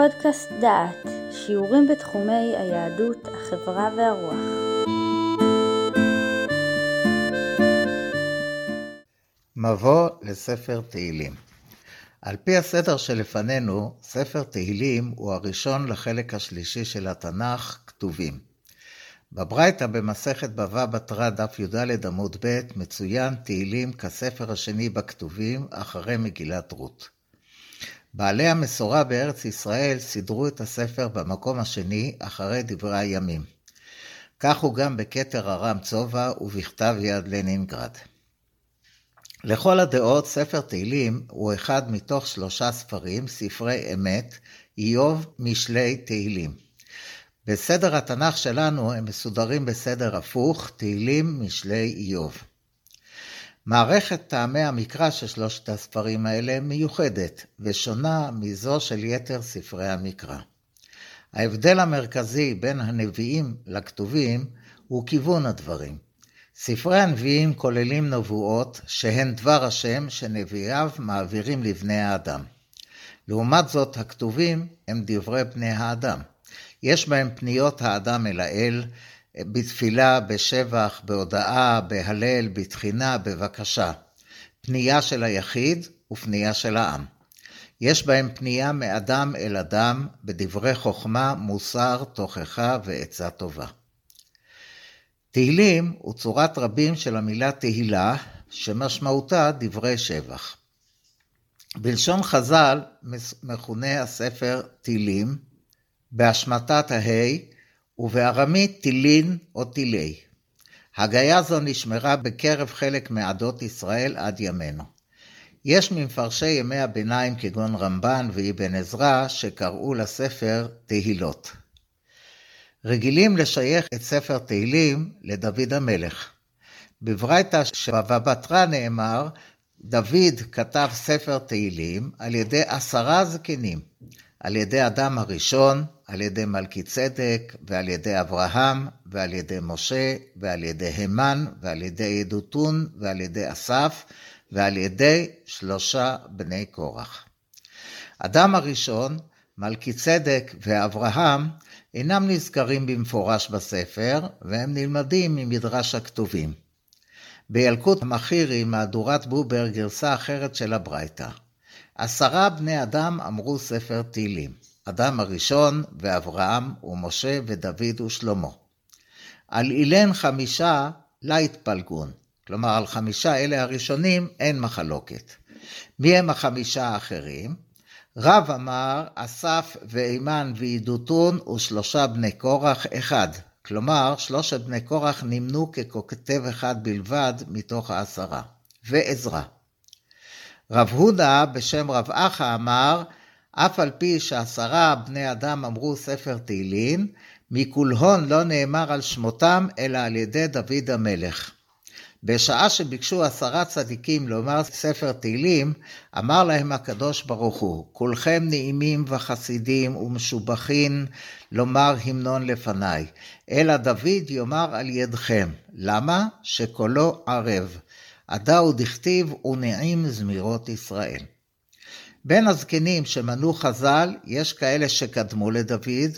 פודקאסט דעת, שיעורים בתחומי היהדות, החברה והרוח. מבוא לספר תהילים על פי הסדר שלפנינו, ספר תהילים הוא הראשון לחלק השלישי של התנ"ך, כתובים. בברייתא במסכת בבא בתרא דף י"ד עמוד ב' מצוין תהילים כספר השני בכתובים אחרי מגילת רות. בעלי המסורה בארץ ישראל סידרו את הספר במקום השני אחרי דברי הימים. כך הוא גם בכתר ארם צובע ובכתב יד לנינגרד. לכל הדעות, ספר תהילים הוא אחד מתוך שלושה ספרים, ספרי אמת, איוב, משלי, תהילים. בסדר התנ"ך שלנו הם מסודרים בסדר הפוך, תהילים, משלי, איוב. מערכת טעמי המקרא של שלושת הספרים האלה מיוחדת ושונה מזו של יתר ספרי המקרא. ההבדל המרכזי בין הנביאים לכתובים הוא כיוון הדברים. ספרי הנביאים כוללים נבואות שהן דבר השם שנביאיו מעבירים לבני האדם. לעומת זאת, הכתובים הם דברי בני האדם. יש בהם פניות האדם אל האל, בתפילה, בשבח, בהודאה, בהלל, בתחינה, בבקשה. פנייה של היחיד ופנייה של העם. יש בהם פנייה מאדם אל אדם, בדברי חוכמה, מוסר, תוכחה ועצה טובה. תהילים הוא צורת רבים של המילה תהילה, שמשמעותה דברי שבח. בלשון חז"ל מכונה הספר תהילים, בהשמטת ההי, ובארמית תילין או טילי. הגיה זו נשמרה בקרב חלק מעדות ישראל עד ימינו. יש ממפרשי ימי הביניים כגון רמב"ן ואבן עזרא שקראו לספר תהילות. רגילים לשייך את ספר תהילים לדוד המלך. בברייתא שבבא נאמר, דוד כתב ספר תהילים על ידי עשרה זקנים, על ידי אדם הראשון, על ידי מלכי צדק, ועל ידי אברהם, ועל ידי משה, ועל ידי המן, ועל ידי ידותון, ועל ידי אסף, ועל ידי שלושה בני קורח. אדם הראשון, מלכי צדק ואברהם, אינם נזכרים במפורש בספר, והם נלמדים ממדרש הכתובים. בילקוט מחירי, מהדורת בובר, גרסה אחרת של הברייתא. עשרה בני אדם אמרו ספר תהילים. אדם הראשון, ואברהם, ומשה, ודוד ושלמה. על אילן חמישה לה התפלגון. כלומר, על חמישה אלה הראשונים אין מחלוקת. מי הם החמישה האחרים? רב אמר, אסף ואימן ועידותון ושלושה בני קורח אחד. כלומר, שלושת בני קורח נמנו ככותב אחד בלבד מתוך העשרה. ועזרא. רב הודה בשם רב אחא אמר, אף על פי שעשרה בני אדם אמרו ספר תהילים, מכולהון לא נאמר על שמותם, אלא על ידי דוד המלך. בשעה שביקשו עשרה צדיקים לומר ספר תהילים, אמר להם הקדוש ברוך הוא, כולכם נעימים וחסידים ומשובחים לומר המנון לפניי, אלא דוד יאמר על ידכם. למה? שקולו ערב. עדה ודכתיב ונעים זמירות ישראל. בין הזקנים שמנו חז"ל, יש כאלה שקדמו לדוד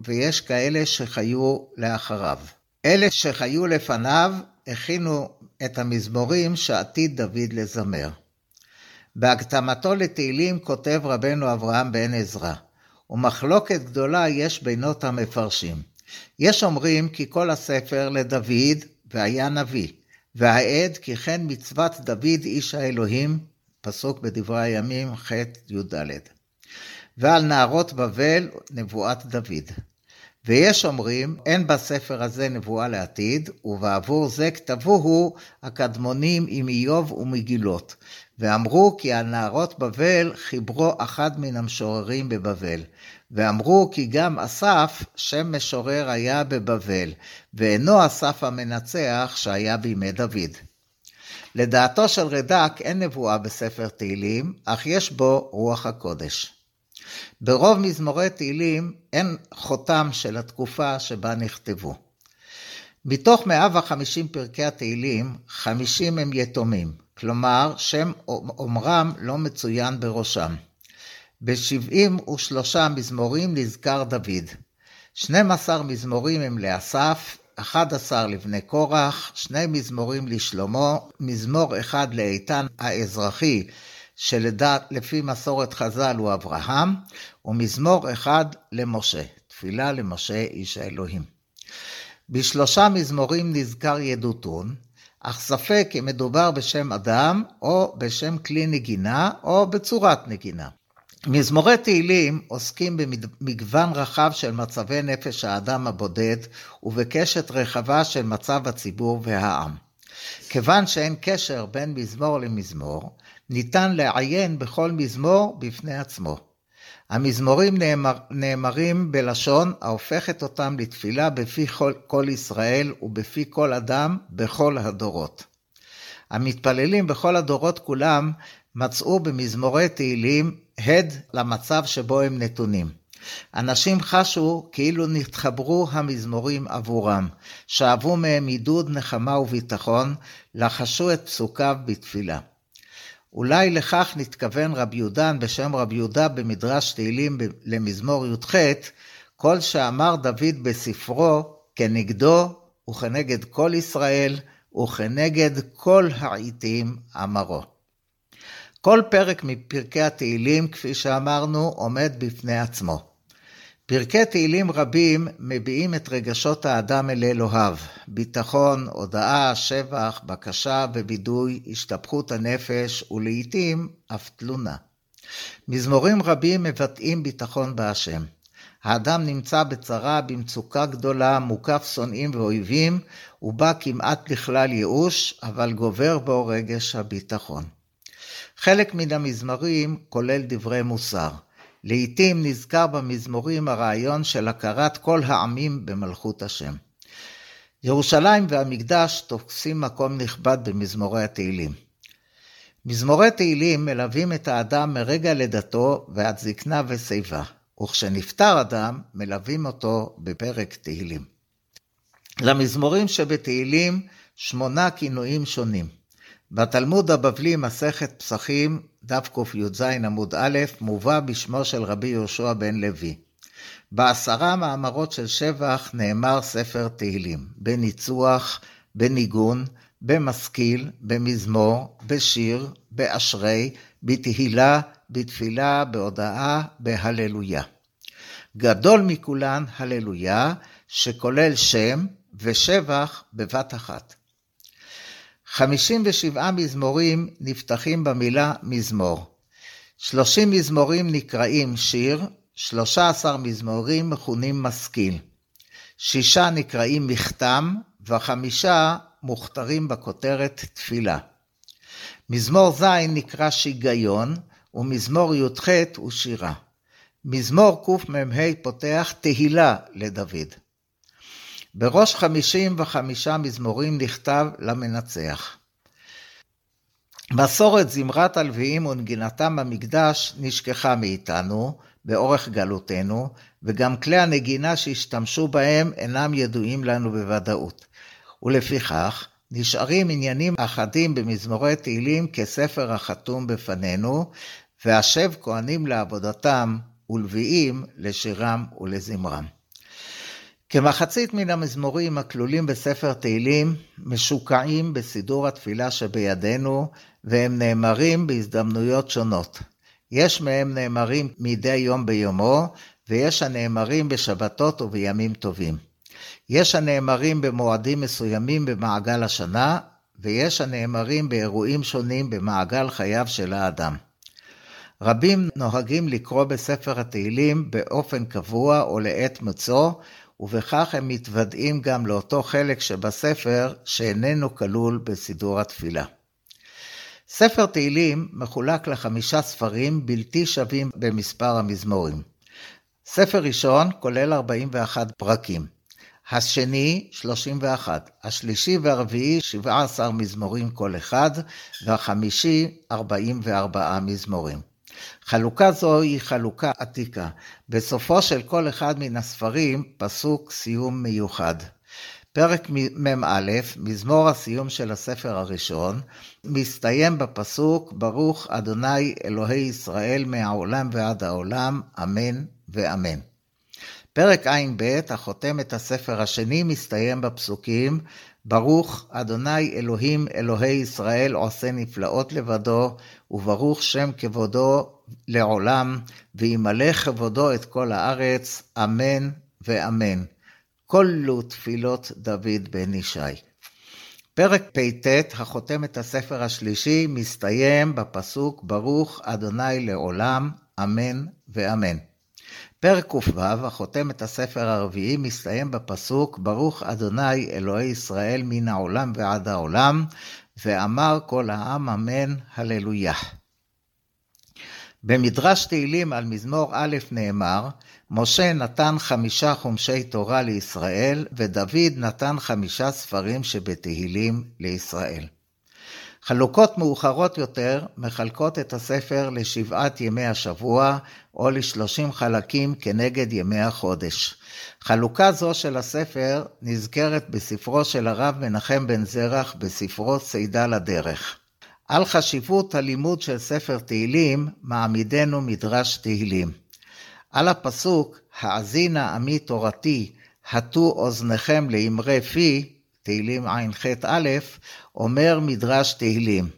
ויש כאלה שחיו לאחריו. אלה שחיו לפניו הכינו את המזמורים שעתיד דוד לזמר. בהקדמתו לתהילים כותב רבנו אברהם בן עזרא, ומחלוקת גדולה יש בינות המפרשים. יש אומרים כי כל הספר לדוד והיה נביא, והעד כי כן מצוות דוד איש האלוהים פסוק בדברי הימים, ח' י"ד. ועל נערות בבל, נבואת דוד. ויש אומרים, אין בספר הזה נבואה לעתיד, ובעבור זה כתבוהו הקדמונים עם איוב ומגילות. ואמרו כי על נערות בבל חיברו אחד מן המשוררים בבבל. ואמרו כי גם אסף, שם משורר היה בבבל, ואינו אסף המנצח שהיה בימי דוד. לדעתו של רד"ק אין נבואה בספר תהילים, אך יש בו רוח הקודש. ברוב מזמורי תהילים אין חותם של התקופה שבה נכתבו. מתוך 150 פרקי התהילים, 50 הם יתומים, כלומר שם אומרם לא מצוין בראשם. ב-73 מזמורים נזכר דוד. 12 מזמורים הם לאסף, 11 לבני קורח, שני מזמורים לשלמה, מזמור אחד לאיתן האזרחי, שלפי מסורת חז"ל הוא אברהם, ומזמור אחד למשה, תפילה למשה איש האלוהים. בשלושה מזמורים נזכר ידותון, אך ספק אם מדובר בשם אדם, או בשם כלי נגינה, או בצורת נגינה. מזמורי תהילים עוסקים במגוון רחב של מצבי נפש האדם הבודד, ובקשת רחבה של מצב הציבור והעם. כיוון שאין קשר בין מזמור למזמור, ניתן לעיין בכל מזמור בפני עצמו. המזמורים נאמר, נאמרים בלשון ההופכת אותם לתפילה בפי כל, כל ישראל ובפי כל אדם בכל הדורות. המתפללים בכל הדורות כולם מצאו במזמורי תהילים הד למצב שבו הם נתונים. אנשים חשו כאילו נתחברו המזמורים עבורם, שאבו מהם עידוד, נחמה וביטחון, לחשו את פסוקיו בתפילה. אולי לכך נתכוון רבי יהודן בשם רבי יהודה במדרש תהילים למזמור י"ח, כל שאמר דוד בספרו כנגדו וכנגד כל ישראל וכנגד כל העיתים אמרו. כל פרק מפרקי התהילים, כפי שאמרנו, עומד בפני עצמו. פרקי תהילים רבים מביעים את רגשות האדם אל אלוהיו, ביטחון, הודאה, שבח, בקשה ווידוי, השתפכות הנפש, ולעיתים אף תלונה. מזמורים רבים מבטאים ביטחון בהשם. האדם נמצא בצרה, במצוקה גדולה, מוקף שונאים ואויבים, ובא כמעט לכלל ייאוש, אבל גובר בו רגש הביטחון. חלק מן המזמרים כולל דברי מוסר. לעתים נזכר במזמורים הרעיון של הכרת כל העמים במלכות השם. ירושלים והמקדש תופסים מקום נכבד במזמורי התהילים. מזמורי תהילים מלווים את האדם מרגע לידתו ועד זקנה ושיבה, וכשנפטר אדם, מלווים אותו בפרק תהילים. למזמורים שבתהילים שמונה כינויים שונים. בתלמוד הבבלי, מסכת פסחים, דף קי"ז עמוד א', מובא בשמו של רבי יהושע בן לוי. בעשרה מאמרות של שבח נאמר ספר תהילים, בניצוח, בניגון, במשכיל, במזמור, בשיר, באשרי, בתהילה, בתפילה, בהודאה, בהללויה. גדול מכולן הללויה, שכולל שם ושבח בבת אחת. 57 מזמורים נפתחים במילה מזמור. 30 מזמורים נקראים שיר, 13 מזמורים מכונים משכיל. שישה נקראים מכתם, וחמישה מוכתרים בכותרת תפילה. מזמור ז' נקרא שיגיון, ומזמור י"ח הוא שירה. מזמור קמ"ה פותח תהילה לדוד. בראש חמישים וחמישה מזמורים נכתב למנצח. מסורת זמרת הלוויים ונגינתם במקדש נשכחה מאיתנו באורך גלותנו, וגם כלי הנגינה שהשתמשו בהם אינם ידועים לנו בוודאות. ולפיכך, נשארים עניינים אחדים במזמורי תהילים כספר החתום בפנינו, והשב כהנים לעבודתם ולוויים לשירם ולזמרם. כמחצית מן המזמורים הכלולים בספר תהילים משוקעים בסידור התפילה שבידינו, והם נאמרים בהזדמנויות שונות. יש מהם נאמרים מדי יום ביומו, ויש הנאמרים בשבתות ובימים טובים. יש הנאמרים במועדים מסוימים במעגל השנה, ויש הנאמרים באירועים שונים במעגל חייו של האדם. רבים נוהגים לקרוא בספר התהילים באופן קבוע או לעת מצוא, ובכך הם מתוודעים גם לאותו חלק שבספר שאיננו כלול בסידור התפילה. ספר תהילים מחולק לחמישה ספרים בלתי שווים במספר המזמורים. ספר ראשון כולל 41 פרקים, השני 31, השלישי והרביעי 17 מזמורים כל אחד, והחמישי 44 מזמורים. חלוקה זו היא חלוקה עתיקה. בסופו של כל אחד מן הספרים פסוק סיום מיוחד. פרק מ"א, מזמור הסיום של הספר הראשון, מסתיים בפסוק ברוך אדוני אלוהי ישראל מהעולם ועד העולם, אמן ואמן. פרק ע"ב, החותם את הספר השני, מסתיים בפסוקים ברוך אדוני אלוהים אלוהי ישראל עושה נפלאות לבדו, וברוך שם כבודו לעולם, וימלא כבודו את כל הארץ, אמן ואמן. כלו תפילות דוד בן ישי. פרק פט, החותם את הספר השלישי, מסתיים בפסוק ברוך אדוני לעולם, אמן ואמן. פרק ק"ו, החותם את הספר הרביעי, מסתיים בפסוק ברוך אדוני אלוהי ישראל מן העולם ועד העולם, ואמר כל העם אמן, הללויה. במדרש תהילים על מזמור א' נאמר, משה נתן חמישה חומשי תורה לישראל, ודוד נתן חמישה ספרים שבתהילים לישראל. חלוקות מאוחרות יותר מחלקות את הספר לשבעת ימי השבוע, או לשלושים חלקים כנגד ימי החודש. חלוקה זו של הספר נזכרת בספרו של הרב מנחם בן זרח בספרו צידה לדרך. על חשיבות הלימוד של ספר תהילים מעמידנו מדרש תהילים. על הפסוק, האזינה עמי תורתי, הטו אוזניכם לאמרי פי, תהילים ע"ח-א', אומר מדרש תהילים,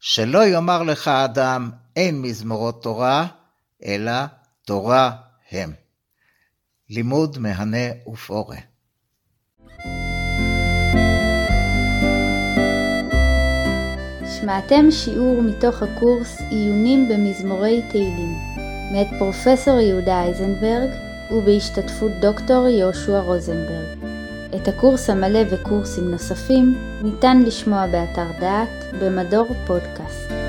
שלא יאמר לך אדם אין מזמורות תורה, אלא תורה הם. לימוד מהנה ופורה. שמעתם שיעור מתוך הקורס עיונים במזמורי תהילים, מאת פרופסור יהודה אייזנברג ובהשתתפות דוקטור יהושע רוזנברג. את הקורס המלא וקורסים נוספים ניתן לשמוע באתר דעת במדור פודקאסט.